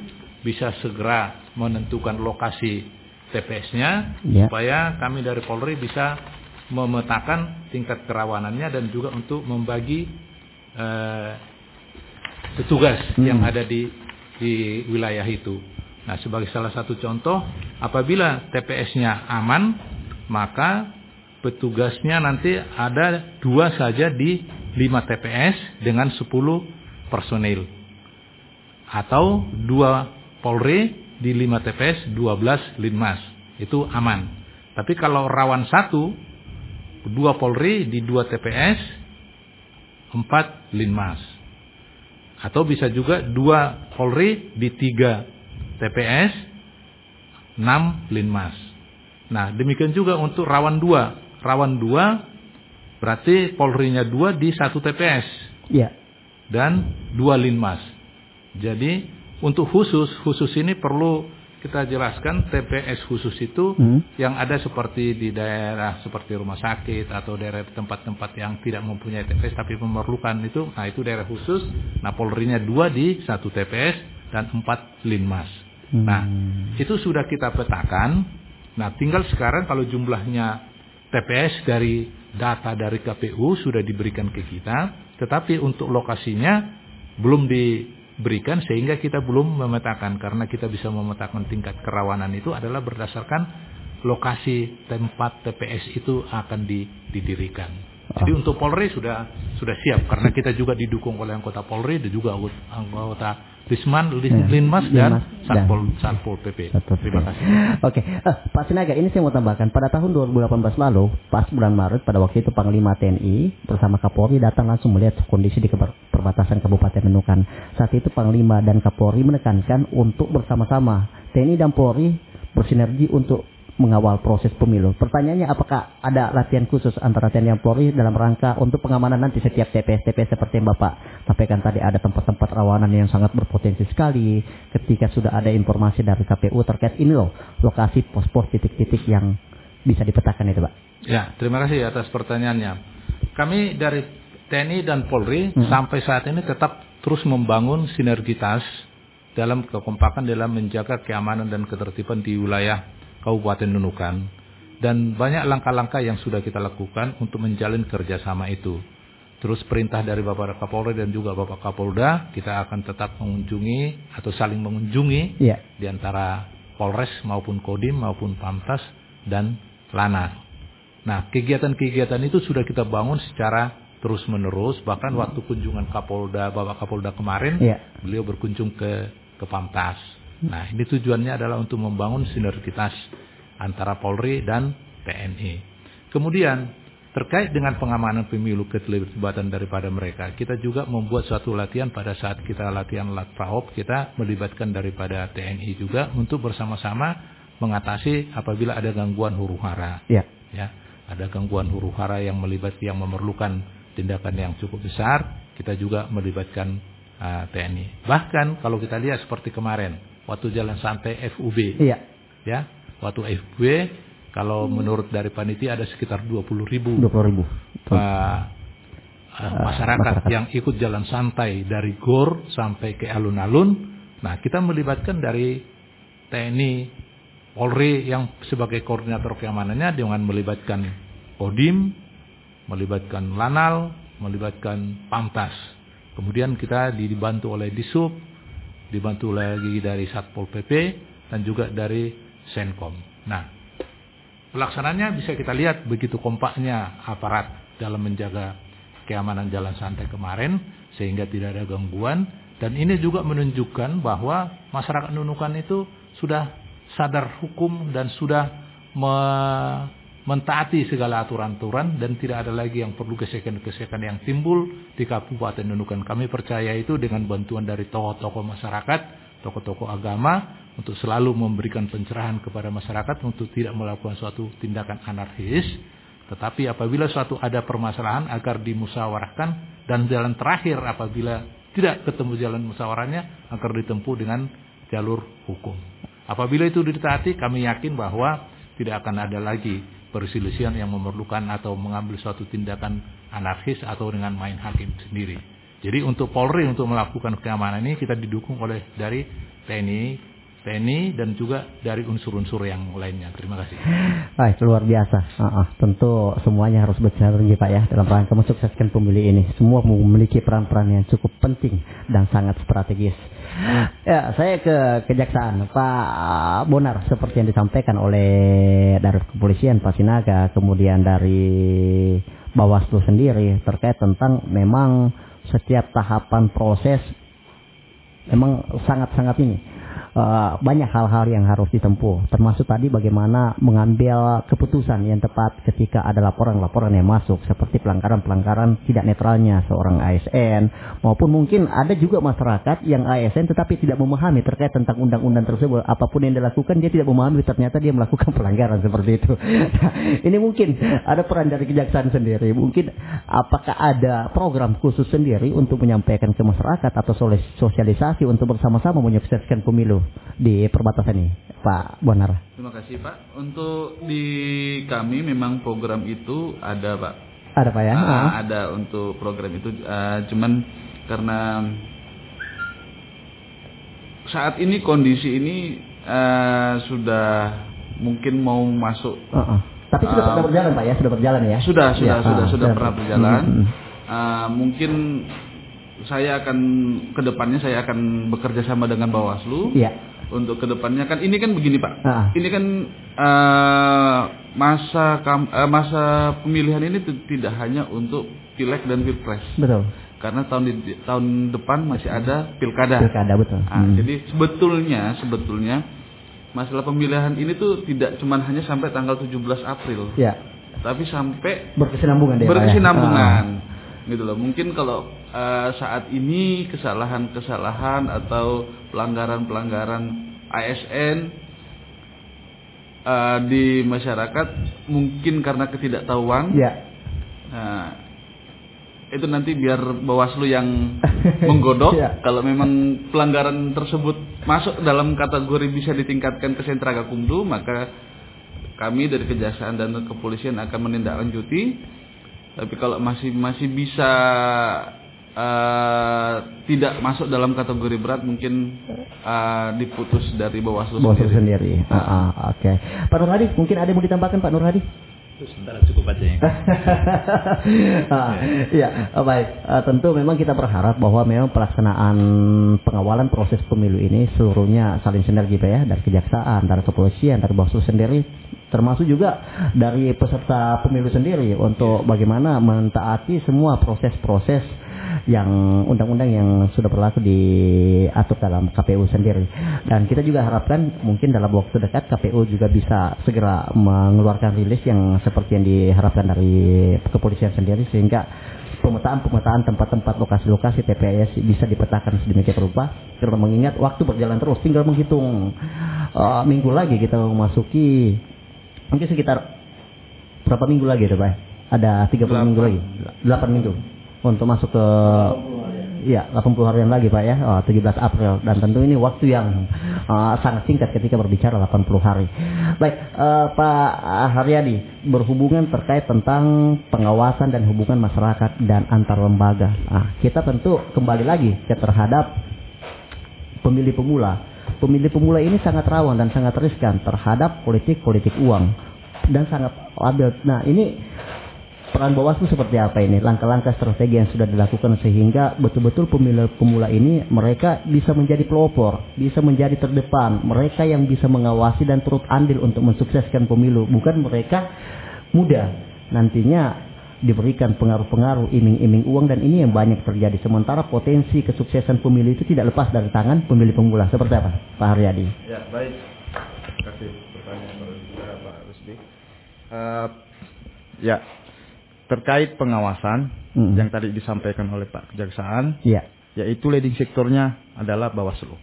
bisa segera menentukan lokasi TPS-nya ya. supaya kami dari Polri bisa memetakan tingkat kerawanannya dan juga untuk membagi eh, petugas hmm. yang ada di di wilayah itu. Nah, sebagai salah satu contoh, apabila TPS-nya aman, maka petugasnya nanti ada dua saja di 5 TPS dengan 10 personil. Atau 2 Polri di 5 TPS 12 Linmas. Itu aman. Tapi kalau rawan satu, 2 Polri di 2 TPS empat linmas. Atau bisa juga dua Polri di tiga TPS, enam linmas. Nah demikian juga untuk rawan dua. Rawan dua berarti Polri-nya dua di satu TPS. Iya. Dan dua linmas. Jadi untuk khusus, khusus ini perlu kita jelaskan TPS khusus itu hmm. yang ada seperti di daerah seperti rumah sakit atau daerah tempat-tempat yang tidak mempunyai TPS tapi memerlukan itu, nah itu daerah khusus. Nah Polri-nya dua di satu TPS dan empat linmas. Hmm. Nah itu sudah kita petakan. Nah tinggal sekarang kalau jumlahnya TPS dari data dari KPU sudah diberikan ke kita, tetapi untuk lokasinya belum di berikan sehingga kita belum memetakan karena kita bisa memetakan tingkat kerawanan itu adalah berdasarkan lokasi tempat TPS itu akan didirikan. Jadi untuk Polri sudah sudah siap karena kita juga didukung oleh anggota Polri dan juga anggota Risman, ya, Linmas dan Satpol Satpol PP. Terima kasih. Oke, uh, Pak Sinaga, ini saya mau tambahkan. Pada tahun 2018 lalu, pas bulan Maret, pada waktu itu Panglima TNI bersama Kapolri datang langsung melihat kondisi di perbatasan Kabupaten Menukan. Saat itu Panglima dan Kapolri menekankan untuk bersama-sama TNI dan Polri bersinergi untuk mengawal proses pemilu. Pertanyaannya apakah ada latihan khusus antara TNI dan Polri dalam rangka untuk pengamanan nanti setiap TPS-TPS seperti yang Bapak sampaikan tadi ada tempat-tempat rawanan yang sangat berpotensi sekali ketika sudah ada informasi dari KPU terkait ini loh lokasi pos-pos titik-titik yang bisa dipetakan itu Pak. Ya, terima kasih atas pertanyaannya. Kami dari TNI dan Polri hmm. sampai saat ini tetap terus membangun sinergitas dalam kekompakan dalam menjaga keamanan dan ketertiban di wilayah Kabupaten Nunukan dan banyak langkah-langkah yang sudah kita lakukan untuk menjalin kerjasama itu. Terus perintah dari Bapak Kapolri dan juga Bapak Kapolda, kita akan tetap mengunjungi atau saling mengunjungi yeah. di antara Polres maupun Kodim maupun Pamtas dan Lana. Nah, kegiatan-kegiatan itu sudah kita bangun secara terus-menerus. Bahkan waktu kunjungan Kapolda, Bapak Kapolda kemarin, yeah. beliau berkunjung ke ke Pamtas. Nah, ini tujuannya adalah untuk membangun sinergitas antara Polri dan TNI. Kemudian, terkait dengan pengamanan pemilu keterlibatan daripada mereka, kita juga membuat suatu latihan pada saat kita latihan lat praop, kita melibatkan daripada TNI juga untuk bersama-sama mengatasi apabila ada gangguan huru hara. Ya. ya. Ada gangguan huru hara yang melibat yang memerlukan tindakan yang cukup besar, kita juga melibatkan uh, TNI. Bahkan kalau kita lihat seperti kemarin, waktu jalan santai FUB. Iya. Ya, waktu FUB kalau menurut dari panitia ada sekitar 20 ribu. 20 ribu. Uh, uh, masyarakat, masyarakat yang ikut jalan santai dari GOR sampai ke alun-alun. Nah, kita melibatkan dari TNI, Polri yang sebagai koordinator keamanannya dengan melibatkan Kodim, melibatkan Lanal, melibatkan Pamtas. Kemudian kita dibantu oleh Disub, dibantu lagi dari Satpol PP dan juga dari Senkom. Nah, pelaksananya bisa kita lihat begitu kompaknya aparat dalam menjaga keamanan jalan santai kemarin sehingga tidak ada gangguan dan ini juga menunjukkan bahwa masyarakat Nunukan itu sudah sadar hukum dan sudah me mentaati segala aturan-aturan dan tidak ada lagi yang perlu gesekan-gesekan yang timbul di Kabupaten Nunukan. Kami percaya itu dengan bantuan dari tokoh-tokoh masyarakat, tokoh-tokoh agama untuk selalu memberikan pencerahan kepada masyarakat untuk tidak melakukan suatu tindakan anarkis. Tetapi apabila suatu ada permasalahan agar dimusyawarahkan dan jalan terakhir apabila tidak ketemu jalan musyawarahnya agar ditempuh dengan jalur hukum. Apabila itu ditaati kami yakin bahwa tidak akan ada lagi perselisihan yang memerlukan atau mengambil suatu tindakan anarkis atau dengan main hakim sendiri. Jadi untuk Polri untuk melakukan keamanan ini kita didukung oleh dari TNI, TNI dan juga dari unsur-unsur yang lainnya. Terima kasih. Baik, luar biasa. Uh, uh, tentu semuanya harus bersinergi Pak ya dalam rangka mensukseskan pemilu ini. Semua memiliki peran-peran yang cukup penting dan sangat strategis. Ya, saya ke kejaksaan Pak Bonar seperti yang disampaikan oleh dari kepolisian Pak Sinaga, kemudian dari Bawaslu sendiri terkait tentang memang setiap tahapan proses memang sangat-sangat ini uh, banyak hal-hal yang harus ditempuh. Termasuk tadi bagaimana mengambil keputusan yang tepat ketika ada laporan-laporan yang masuk seperti pelanggaran-pelanggaran tidak netralnya seorang ASN maupun mungkin ada juga masyarakat yang ASN tetapi tidak memahami terkait tentang undang-undang tersebut. Apa pun yang dilakukan dia tidak memahami ternyata dia melakukan pelanggaran seperti itu. ini mungkin ada peran dari kejaksaan sendiri. Mungkin apakah ada program khusus sendiri untuk menyampaikan ke masyarakat atau sosialisasi untuk bersama-sama menyukseskan pemilu di perbatasan ini, Pak Bonar. Terima kasih Pak. Untuk di kami memang program itu ada Pak. Ada Pak ya? Uh, ada untuk program itu, uh, cuman karena saat ini kondisi ini uh, sudah mungkin mau masuk. Uh -uh. Tapi sudah uh, pernah berjalan Pak ya, sudah berjalan ya? Sudah, sudah, ya, sudah, uh, sudah pernah berjalan. Uh, mungkin saya akan ke depannya saya akan bekerja sama dengan Bawaslu. Iya. Untuk ke depannya kan ini kan begini Pak. Ini kan uh, masa kam, uh, masa pemilihan ini tidak hanya untuk pileg dan pilpres. Betul. Karena tahun di, tahun depan masih ada pilkada. Pilkada betul. Nah, hmm. Jadi sebetulnya sebetulnya masalah pemilihan ini tuh tidak cuma hanya sampai tanggal 17 April. Ya. Tapi sampai berkesinambungan. Ya? Berkesinambungan. Ya? Gitu loh. Mungkin kalau uh, saat ini kesalahan-kesalahan atau pelanggaran-pelanggaran ASN uh, eh, di masyarakat mungkin karena ketidaktahuan. Ya. Nah, itu nanti biar Bawaslu yang menggodok. ya. Kalau memang pelanggaran tersebut masuk dalam kategori bisa ditingkatkan ke sentra Gakumdu, maka kami dari Kejaksaan dan Kepolisian akan menindaklanjuti tapi kalau masih masih bisa uh, tidak masuk dalam kategori berat mungkin uh, diputus dari Bawaslu, Bawaslu sendiri. sendiri. Uh, uh, Oke. Okay. Pak Nur Hadi, mungkin ada yang mau ditambahkan Pak Nur Hadi? sebentar cukup aja ya. ah, ya, baik. Uh, tentu memang kita berharap bahwa memang pelaksanaan pengawalan proses pemilu ini seluruhnya saling sinergi Pak ya dari kejaksaan, dari kepolisian, dari Bawaslu sendiri termasuk juga dari peserta pemilu sendiri untuk bagaimana mentaati semua proses-proses yang undang-undang yang sudah berlaku diatur dalam KPU sendiri. Dan kita juga harapkan mungkin dalam waktu dekat KPU juga bisa segera mengeluarkan rilis yang seperti yang diharapkan dari kepolisian sendiri sehingga pemetaan-pemetaan tempat-tempat lokasi-lokasi TPS bisa dipetakan sedemikian rupa karena mengingat waktu berjalan terus tinggal menghitung uh, minggu lagi kita memasuki mungkin sekitar berapa minggu lagi ada Pak? Ada 30 minggu lagi. 8 minggu untuk masuk ke Iya, 80 harian lagi Pak ya, oh, 17 April. Dan tentu ini waktu yang uh, sangat singkat ketika berbicara 80 hari. Baik, uh, Pak Haryadi, berhubungan terkait tentang pengawasan dan hubungan masyarakat dan antar lembaga. Nah, kita tentu kembali lagi ke terhadap pemilih pemula pemilih pemula ini sangat rawan dan sangat riskan terhadap politik-politik uang dan sangat labil. Nah ini peran Bawaslu seperti apa ini? Langkah-langkah strategi yang sudah dilakukan sehingga betul-betul pemilih pemula ini mereka bisa menjadi pelopor, bisa menjadi terdepan, mereka yang bisa mengawasi dan turut andil untuk mensukseskan pemilu, bukan mereka muda. Nantinya diberikan pengaruh-pengaruh iming-iming uang dan ini yang banyak terjadi. Sementara potensi kesuksesan pemilih itu tidak lepas dari tangan pemilih pemula. Seperti apa, Pak Haryadi? Ya, baik. Terima kasih pertanyaan dari Pak Rusdi. Uh, ya, terkait pengawasan hmm. yang tadi disampaikan oleh Pak Kejaksaan, ya. yaitu leading sektornya adalah Bawaslu.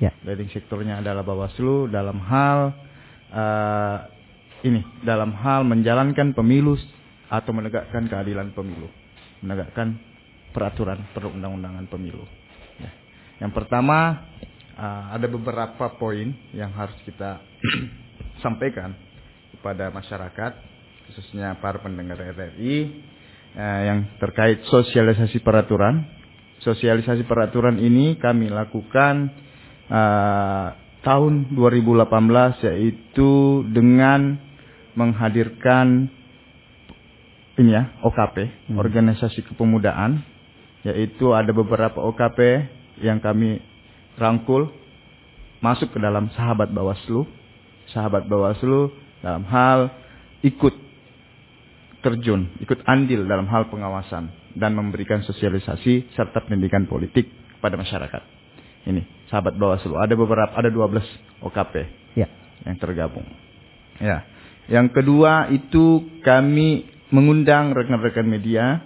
Ya. Leading sektornya adalah Bawaslu dalam hal uh, ini, dalam hal menjalankan pemilu atau menegakkan keadilan pemilu, menegakkan peraturan perundang-undangan pemilu. Ya. Yang pertama uh, ada beberapa poin yang harus kita sampaikan kepada masyarakat, khususnya para pendengar RRI, uh, yang terkait sosialisasi peraturan. Sosialisasi peraturan ini kami lakukan uh, tahun 2018 yaitu dengan menghadirkan ini ya OKP hmm. organisasi kepemudaan yaitu ada beberapa OKP yang kami rangkul masuk ke dalam sahabat Bawaslu sahabat Bawaslu dalam hal ikut terjun ikut andil dalam hal pengawasan dan memberikan sosialisasi serta pendidikan politik kepada masyarakat ini sahabat Bawaslu. Ada beberapa, ada 12 OKP ya. yang tergabung. Ya. Yang kedua itu kami mengundang rekan-rekan media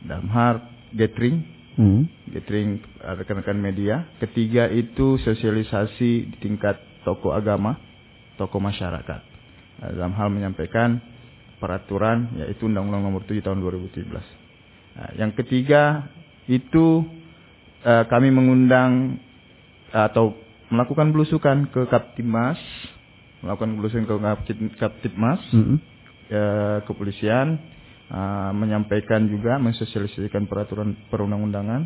dalam hal gathering, hmm. gathering rekan-rekan media. Ketiga itu sosialisasi di tingkat toko agama, toko masyarakat dalam hal menyampaikan peraturan yaitu Undang-Undang Nomor 7 Tahun 2017. Nah, yang ketiga itu uh, kami mengundang atau melakukan belusukan ke Kaptimas, melakukan belusukan ke Kaptimas, mm -hmm. Kepolisian, uh, menyampaikan juga mensosialisasikan peraturan perundang-undangan,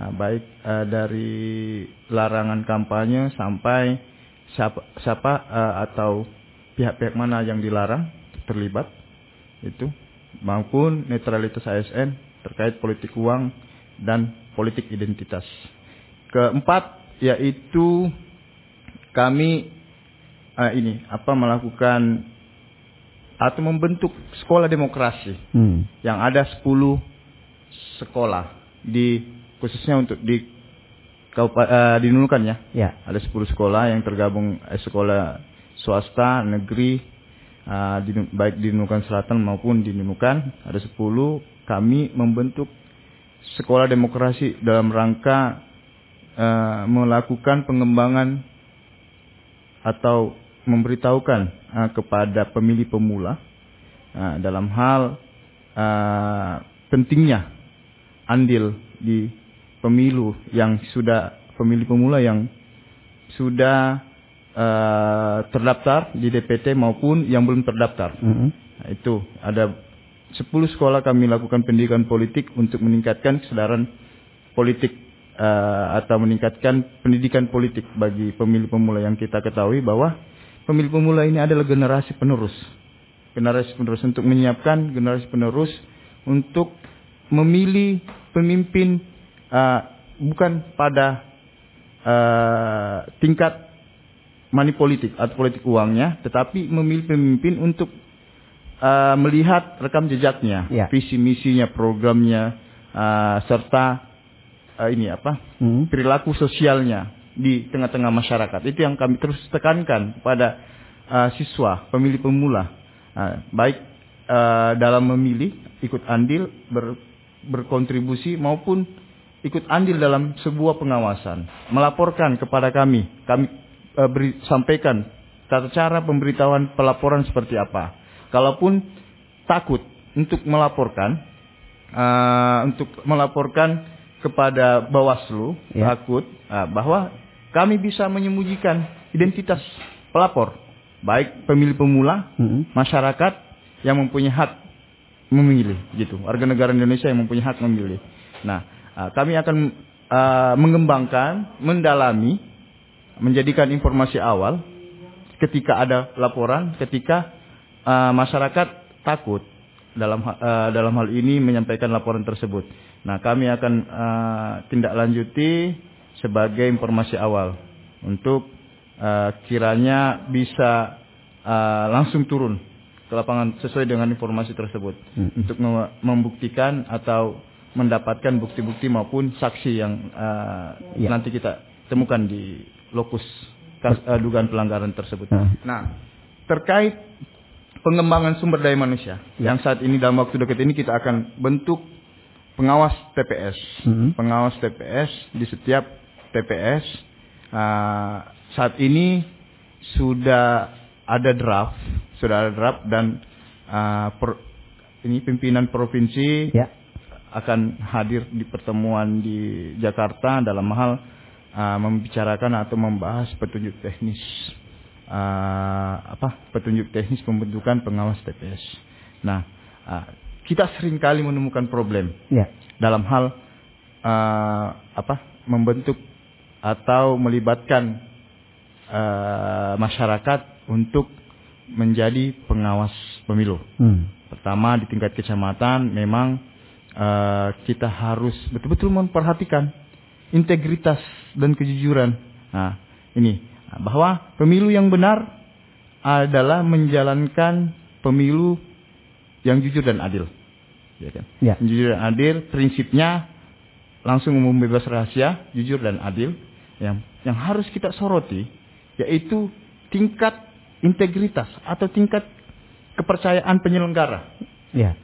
uh, baik uh, dari larangan kampanye sampai siapa, siapa uh, atau pihak-pihak mana yang dilarang terlibat itu maupun netralitas ASN terkait politik uang dan politik identitas. Keempat yaitu kami uh, ini apa melakukan atau membentuk sekolah demokrasi hmm. yang ada 10 sekolah di khususnya untuk di uh, di Nunukan ya. ya. Ada 10 sekolah yang tergabung eh, sekolah swasta, negeri uh, di, baik di Nunukan Selatan maupun di Nunukan ada 10 kami membentuk sekolah demokrasi dalam rangka uh, melakukan pengembangan atau memberitahukan uh, kepada pemilih pemula uh, dalam hal uh, pentingnya andil di pemilu yang sudah pemilih pemula yang sudah uh, terdaftar di DPT maupun yang belum terdaftar. Mm -hmm. nah, itu ada 10 sekolah kami lakukan pendidikan politik untuk meningkatkan kesadaran politik uh, atau meningkatkan pendidikan politik bagi pemilih pemula yang kita ketahui bahwa pemilih pemula ini adalah generasi penerus. Generasi penerus untuk menyiapkan generasi penerus untuk memilih pemimpin uh, bukan pada uh, tingkat money politik atau politik uangnya, tetapi memilih pemimpin untuk uh, melihat rekam jejaknya, ya. visi misinya, programnya, uh, serta uh, ini apa hmm. perilaku sosialnya di tengah-tengah masyarakat. Itu yang kami terus tekankan pada uh, siswa, pemilih pemula, uh, baik uh, dalam memilih, ikut andil, ber, berkontribusi maupun ikut andil dalam sebuah pengawasan, melaporkan kepada kami, kami uh, beri, sampaikan tata cara pemberitahuan pelaporan seperti apa kalaupun takut untuk melaporkan uh, untuk melaporkan kepada Bawaslu ya. takut uh, bahwa kami bisa menyembunyikan identitas pelapor baik pemilih pemula hmm. masyarakat yang mempunyai hak memilih gitu warga negara Indonesia yang mempunyai hak memilih nah uh, kami akan uh, mengembangkan mendalami menjadikan informasi awal ketika ada laporan ketika uh, masyarakat takut dalam uh, dalam hal ini menyampaikan laporan tersebut. Nah, kami akan uh, tindak lanjuti sebagai informasi awal untuk uh, kiranya bisa uh, langsung turun ke lapangan sesuai dengan informasi tersebut hmm. untuk membuktikan atau mendapatkan bukti-bukti maupun saksi yang uh, ya. nanti kita temukan di lokus uh, dugaan pelanggaran tersebut. Hmm. Nah, terkait pengembangan sumber daya manusia. Ya. Yang saat ini dalam waktu dekat ini kita akan bentuk pengawas TPS. Hmm. Pengawas TPS di setiap TPS. Uh, ah, saat ini sudah ada draft, sudah ada draft dan uh, per, ini pimpinan provinsi ya. akan hadir di pertemuan di Jakarta dalam hal uh, membicarakan atau membahas petunjuk teknis uh, apa petunjuk teknis pembentukan pengawas TPS. Nah, uh, kita sering kali menemukan problem ya. dalam hal uh, apa membentuk atau melibatkan uh, masyarakat untuk menjadi pengawas pemilu. Hmm. Pertama di tingkat kecamatan memang uh, kita harus betul-betul memperhatikan integritas dan kejujuran. Nah, ini bahwa pemilu yang benar adalah menjalankan pemilu yang jujur dan adil. Ya kan? Ya. Jujur dan adil prinsipnya langsung umum bebas rahasia, jujur dan adil. Yang yang harus kita soroti yaitu tingkat integritas atau tingkat kepercayaan penyelenggara. Ya.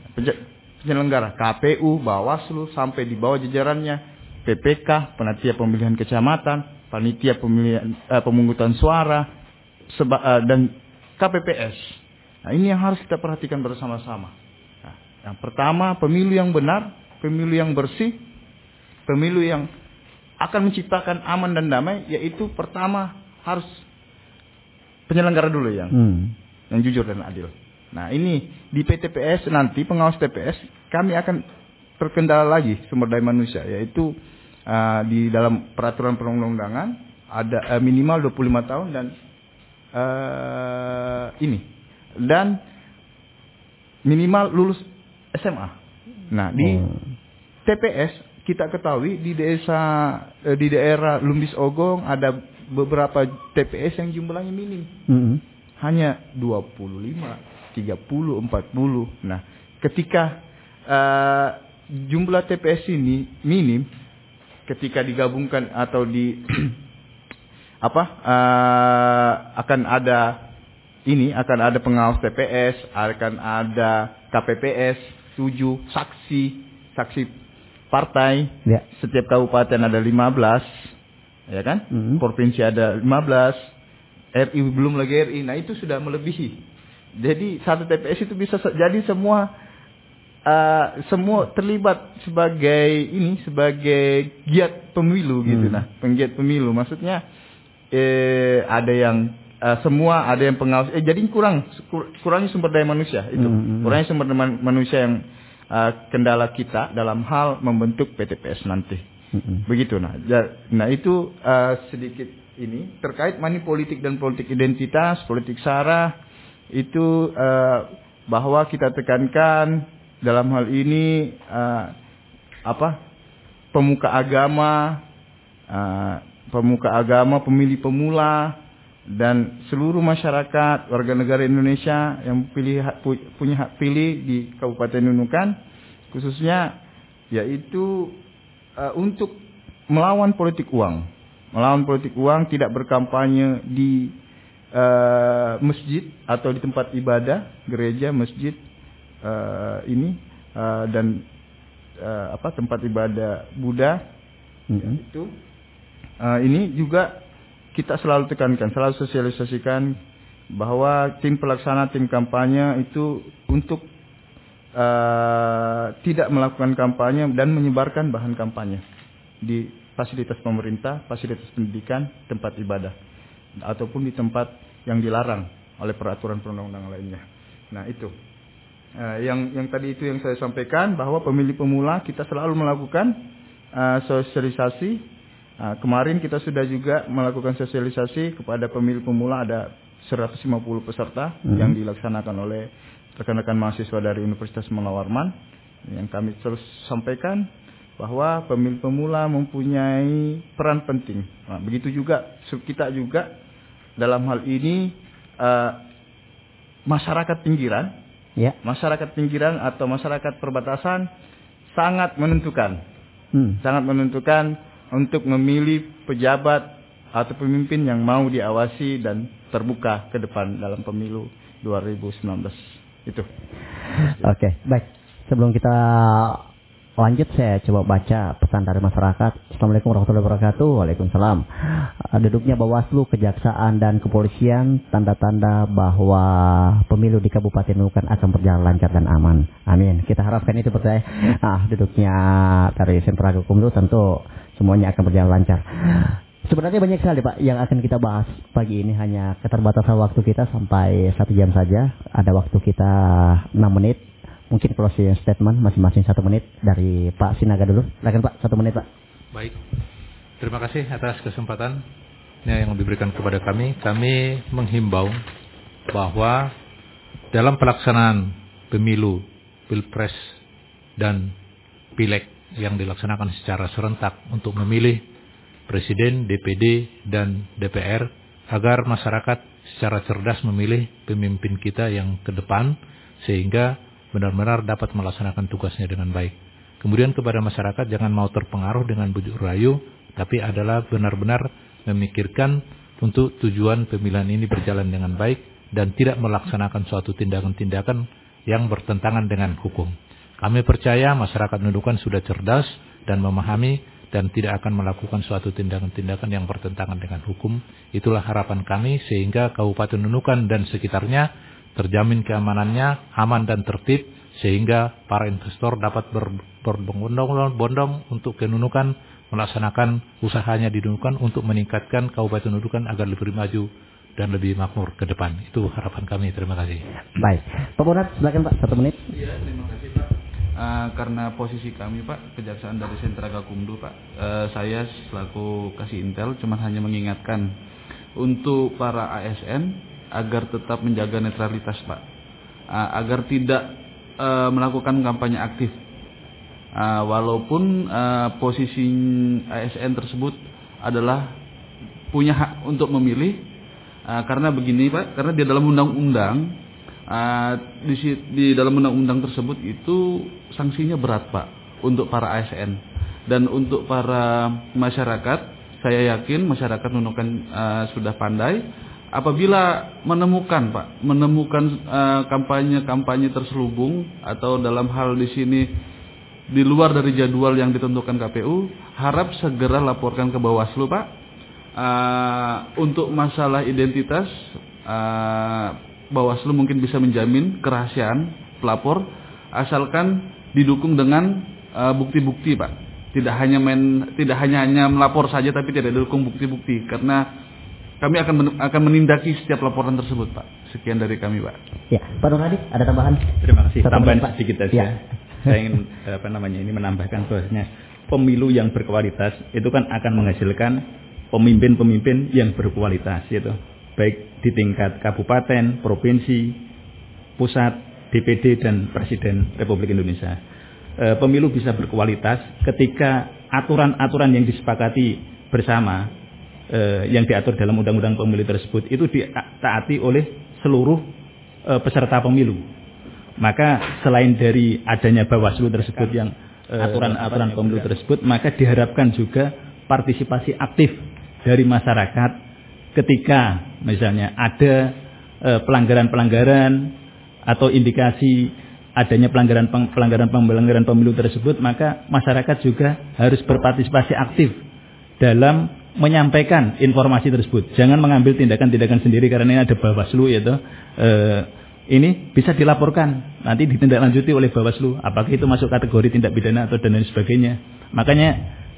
Penyelenggara KPU, Bawaslu sampai di bawah jajarannya PPK, panitia pemilihan kecamatan, panitia pemilihan eh, pemungutan suara seba, eh, dan KPPS. Nah, ini yang harus kita perhatikan bersama-sama. Nah, yang pertama, pemilu yang benar, pemilu yang bersih, pemilu yang akan menciptakan aman dan damai, yaitu pertama harus penyelenggara dulu yang hmm. yang jujur dan adil. Nah ini di PTPS nanti pengawas TPS kami akan terkendala lagi sumber daya manusia yaitu uh, di dalam peraturan perundang-undangan ada uh, minimal 25 tahun dan uh, ini dan minimal lulus SMA. Nah di hmm. TPS kita ketahui di desa uh, di daerah Lumbis Ogong ada beberapa TPS yang jumlahnya minim. Hmm. Hanya 25, 30, 40. Nah, ketika uh, jumlah TPS ini minim, ketika digabungkan atau di apa uh, akan ada ini akan ada pengawas TPS, akan ada KPPS, tujuh saksi, saksi partai. Ya. Setiap kabupaten ada 15 ya kan? Mm-hmm. Provinsi ada 15, RI belum lagi RI. Nah, itu sudah melebihi. Jadi satu TPS itu bisa jadi semua uh, semua terlibat sebagai ini sebagai giat pemilu gitu hmm. nah, penggiat pemilu. Maksudnya eh ada yang uh, semua ada yang pengawas eh jadi kurang kur, kurangnya sumber daya manusia itu. Hmm. hmm. Kurangnya sumber daya manusia yang uh, kendala kita dalam hal membentuk PTPS nanti. Hmm. Begitu nah. Nah itu uh, sedikit ini terkait money politik dan politik identitas, politik sara itu uh, bahwa kita tekankan dalam hal ini uh, apa pemuka agama, uh, pemuka agama, pemilih pemula dan seluruh masyarakat warga negara Indonesia yang pilih punya hak pilih di Kabupaten Nunukan khususnya yaitu uh, untuk melawan politik uang. Melawan politik uang tidak berkampanye di uh, masjid atau di tempat ibadah, gereja, masjid uh, ini uh, dan uh, apa tempat ibadah Buddha mm-hmm. itu uh, ini juga kita selalu tekankan, selalu sosialisasikan bahwa tim pelaksana, tim kampanye itu untuk uh, tidak melakukan kampanye dan menyebarkan bahan kampanye di fasilitas pemerintah, fasilitas pendidikan, tempat ibadah, ataupun di tempat yang dilarang oleh peraturan perundang-undangan lainnya. Nah itu. Uh, yang yang tadi itu yang saya sampaikan bahwa pemilih pemula kita selalu melakukan uh, sosialisasi. Uh, kemarin kita sudah juga melakukan sosialisasi kepada pemilih pemula ada 150 peserta hmm. yang dilaksanakan oleh rekan-rekan mahasiswa dari Universitas Melawarman yang kami terus sampaikan bahwa pemilih pemula mempunyai peran penting. Nah, begitu juga kita juga dalam hal ini uh, masyarakat pinggiran, ya. masyarakat pinggiran atau masyarakat perbatasan sangat menentukan, hmm. sangat menentukan untuk memilih pejabat atau pemimpin yang mau diawasi dan terbuka ke depan dalam pemilu 2019 itu. Oke, okay, baik. Sebelum kita lanjut saya coba baca pesan dari masyarakat. Assalamualaikum warahmatullahi wabarakatuh. Waalaikumsalam. Duduknya Bawaslu, Kejaksaan dan Kepolisian tanda-tanda bahwa pemilu di Kabupaten Nunukan akan berjalan lancar dan aman. Amin. Kita harapkan itu percaya. Ah, duduknya dari sentra hukum itu tentu semuanya akan berjalan lancar. Sebenarnya banyak sekali Pak yang akan kita bahas pagi ini hanya keterbatasan waktu kita sampai satu jam saja. Ada waktu kita 6 menit. Mungkin closing statement masing-masing satu menit dari Pak Sinaga dulu. Silakan Pak, satu menit Pak. Baik. Terima kasih atas kesempatan yang diberikan kepada kami. Kami menghimbau bahwa dalam pelaksanaan pemilu, pilpres, dan pileg yang dilaksanakan secara serentak untuk memilih Presiden, DPD, dan DPR agar masyarakat secara cerdas memilih pemimpin kita yang ke depan sehingga benar-benar dapat melaksanakan tugasnya dengan baik. Kemudian kepada masyarakat jangan mau terpengaruh dengan bujuk rayu, tapi adalah benar-benar memikirkan untuk tujuan pemilihan ini berjalan dengan baik dan tidak melaksanakan suatu tindakan-tindakan yang bertentangan dengan hukum. Kami percaya masyarakat Nunukan sudah cerdas dan memahami dan tidak akan melakukan suatu tindakan-tindakan yang bertentangan dengan hukum. Itulah harapan kami sehingga Kabupaten Nunukan dan sekitarnya terjamin keamanannya, aman dan tertib sehingga para investor dapat berbondong-bondong untuk kenunukan melaksanakan usahanya di Nunukan untuk meningkatkan Kabupaten Nunukan agar lebih maju dan lebih makmur ke depan. Itu harapan kami. Terima kasih. Baik. Pak Bonat, silakan Pak, satu menit. Iya, terima kasih Pak. Uh, karena posisi kami Pak, Kejaksaan dari Sentra Gakumdu Pak, uh, saya selaku kasih intel cuma hanya mengingatkan untuk para ASN agar tetap menjaga netralitas Pak, uh, agar tidak uh, melakukan kampanye aktif, uh, walaupun uh, posisi ASN tersebut adalah punya hak untuk memilih, uh, karena begini Pak, karena di dalam undang-undang uh, di, di dalam undang-undang tersebut itu sanksinya berat pak untuk para ASN dan untuk para masyarakat saya yakin masyarakat Nunukan uh, sudah pandai. Apabila menemukan pak menemukan kampanye-kampanye uh, terselubung atau dalam hal di sini di luar dari jadwal yang ditentukan KPU harap segera laporkan ke Bawaslu pak. Uh, untuk masalah identitas uh, Bawaslu mungkin bisa menjamin kerahasiaan pelapor asalkan didukung dengan uh, bukti-bukti, Pak. Tidak hanya main tidak hanya hanya melapor saja tapi tidak didukung bukti-bukti karena kami akan men, akan menindaki setiap laporan tersebut, Pak. Sekian dari kami, Pak. Ya, Pak Nurhadi, ada tambahan? Terima kasih. Satu tambahan Pak. sedikit saja. Ya. Saya ingin apa namanya ini menambahkan bahwasanya pemilu yang berkualitas itu kan akan menghasilkan pemimpin-pemimpin yang berkualitas gitu baik di tingkat kabupaten, provinsi, pusat, DPD dan Presiden Republik Indonesia. E, pemilu bisa berkualitas ketika aturan-aturan yang disepakati bersama e, yang diatur dalam undang-undang pemilu tersebut itu ditaati oleh seluruh e, peserta pemilu. Maka selain dari adanya Bawaslu tersebut yang aturan-aturan pemilu tersebut, maka diharapkan juga partisipasi aktif dari masyarakat ketika misalnya ada eh, pelanggaran-pelanggaran atau indikasi adanya pelanggaran pelanggaran pelanggaran pemilu tersebut maka masyarakat juga harus berpartisipasi aktif dalam menyampaikan informasi tersebut. Jangan mengambil tindakan-tindakan sendiri karena ini ada Bawaslu yaitu eh, ini bisa dilaporkan nanti ditindaklanjuti oleh Bawaslu apakah itu masuk kategori tindak pidana atau dan lain sebagainya. Makanya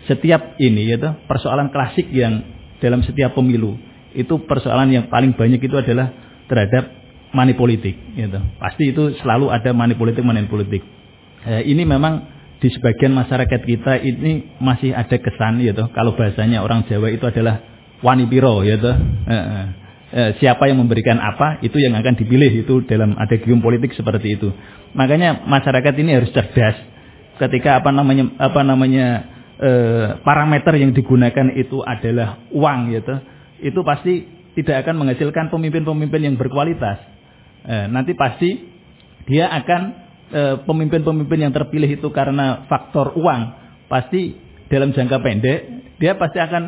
setiap ini yaitu persoalan klasik yang dalam setiap pemilu itu persoalan yang paling banyak itu adalah terhadap money politik gitu. Pasti itu selalu ada money politik money politik. Eh, ini memang di sebagian masyarakat kita ini masih ada kesan gitu. Kalau bahasanya orang Jawa itu adalah wani piro gitu. Eh, eh, eh, siapa yang memberikan apa itu yang akan dipilih itu dalam ada gium politik seperti itu. Makanya masyarakat ini harus cerdas ketika apa namanya apa namanya eh, parameter yang digunakan itu adalah uang gitu itu pasti tidak akan menghasilkan pemimpin-pemimpin yang berkualitas. Eh, nanti pasti dia akan eh, pemimpin-pemimpin eh, yang terpilih itu karena faktor uang, pasti dalam jangka pendek dia pasti akan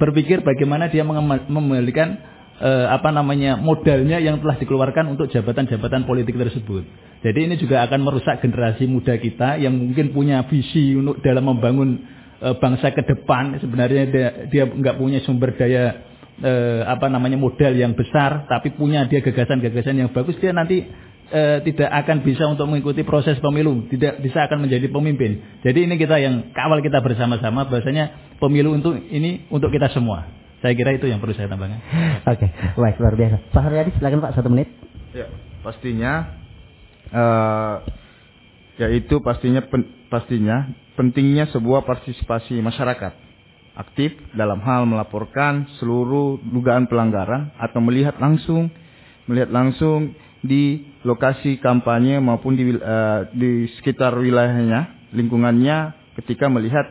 berpikir bagaimana dia mengembalikan eh, apa namanya modalnya yang telah dikeluarkan untuk jabatan-jabatan politik tersebut. Jadi ini juga akan merusak generasi muda kita yang mungkin punya visi untuk dalam membangun eh, bangsa ke depan. Sebenarnya dia dia nggak punya sumber daya eh, apa namanya modal yang besar tapi punya dia gagasan-gagasan yang bagus dia nanti eh, tidak akan bisa untuk mengikuti proses pemilu tidak bisa akan menjadi pemimpin. Jadi ini kita yang kawal kita bersama-sama bahasanya pemilu untuk ini untuk kita semua. Saya kira itu yang perlu saya tambahkan. Oke okay. baik luar biasa. Pak Haryadi silakan Pak satu menit. Ya pastinya uh, yaitu pastinya pen, pastinya pentingnya sebuah partisipasi masyarakat aktif dalam hal melaporkan seluruh dugaan pelanggaran atau melihat langsung melihat langsung di lokasi kampanye maupun di uh, di sekitar wilayahnya lingkungannya ketika melihat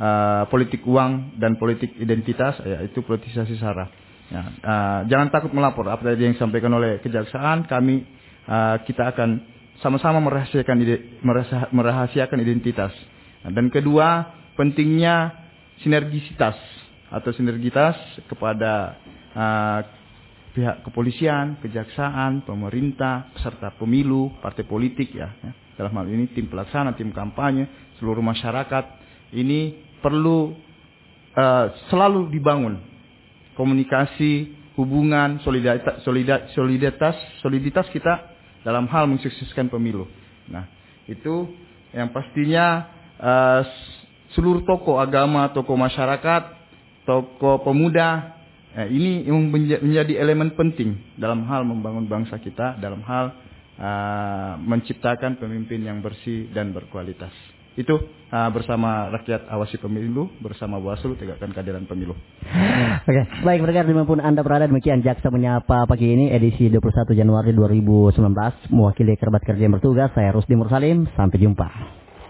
uh, politik uang dan politik identitas yaitu politisasi sara. Ya, uh, jangan takut melapor apa tadi yang disampaikan oleh kejaksaan kami uh, kita akan sama-sama merahasiakan merahasiakan identitas dan kedua, pentingnya sinergisitas atau sinergitas kepada uh, pihak kepolisian, kejaksaan, pemerintah, peserta pemilu, partai politik ya, ya. Dalam hal ini tim pelaksana, tim kampanye, seluruh masyarakat ini perlu uh, selalu dibangun komunikasi, hubungan, solidaritas, solidaritas, soliditas kita dalam hal mensukseskan pemilu. Nah, itu yang pastinya uh, seluruh tokoh agama, tokoh masyarakat, tokoh pemuda Nah, ini yang menjadi elemen penting dalam hal membangun bangsa kita, dalam hal uh, menciptakan pemimpin yang bersih dan berkualitas. Itu uh, bersama rakyat awasi pemilu, bersama Bawaslu tegakkan keadilan pemilu. Oke, okay. baik mereka di mana pun Anda berada demikian Jaksa menyapa pagi ini edisi 21 Januari 2019 mewakili kerabat kerja yang bertugas saya Rusdi Mursalim sampai jumpa.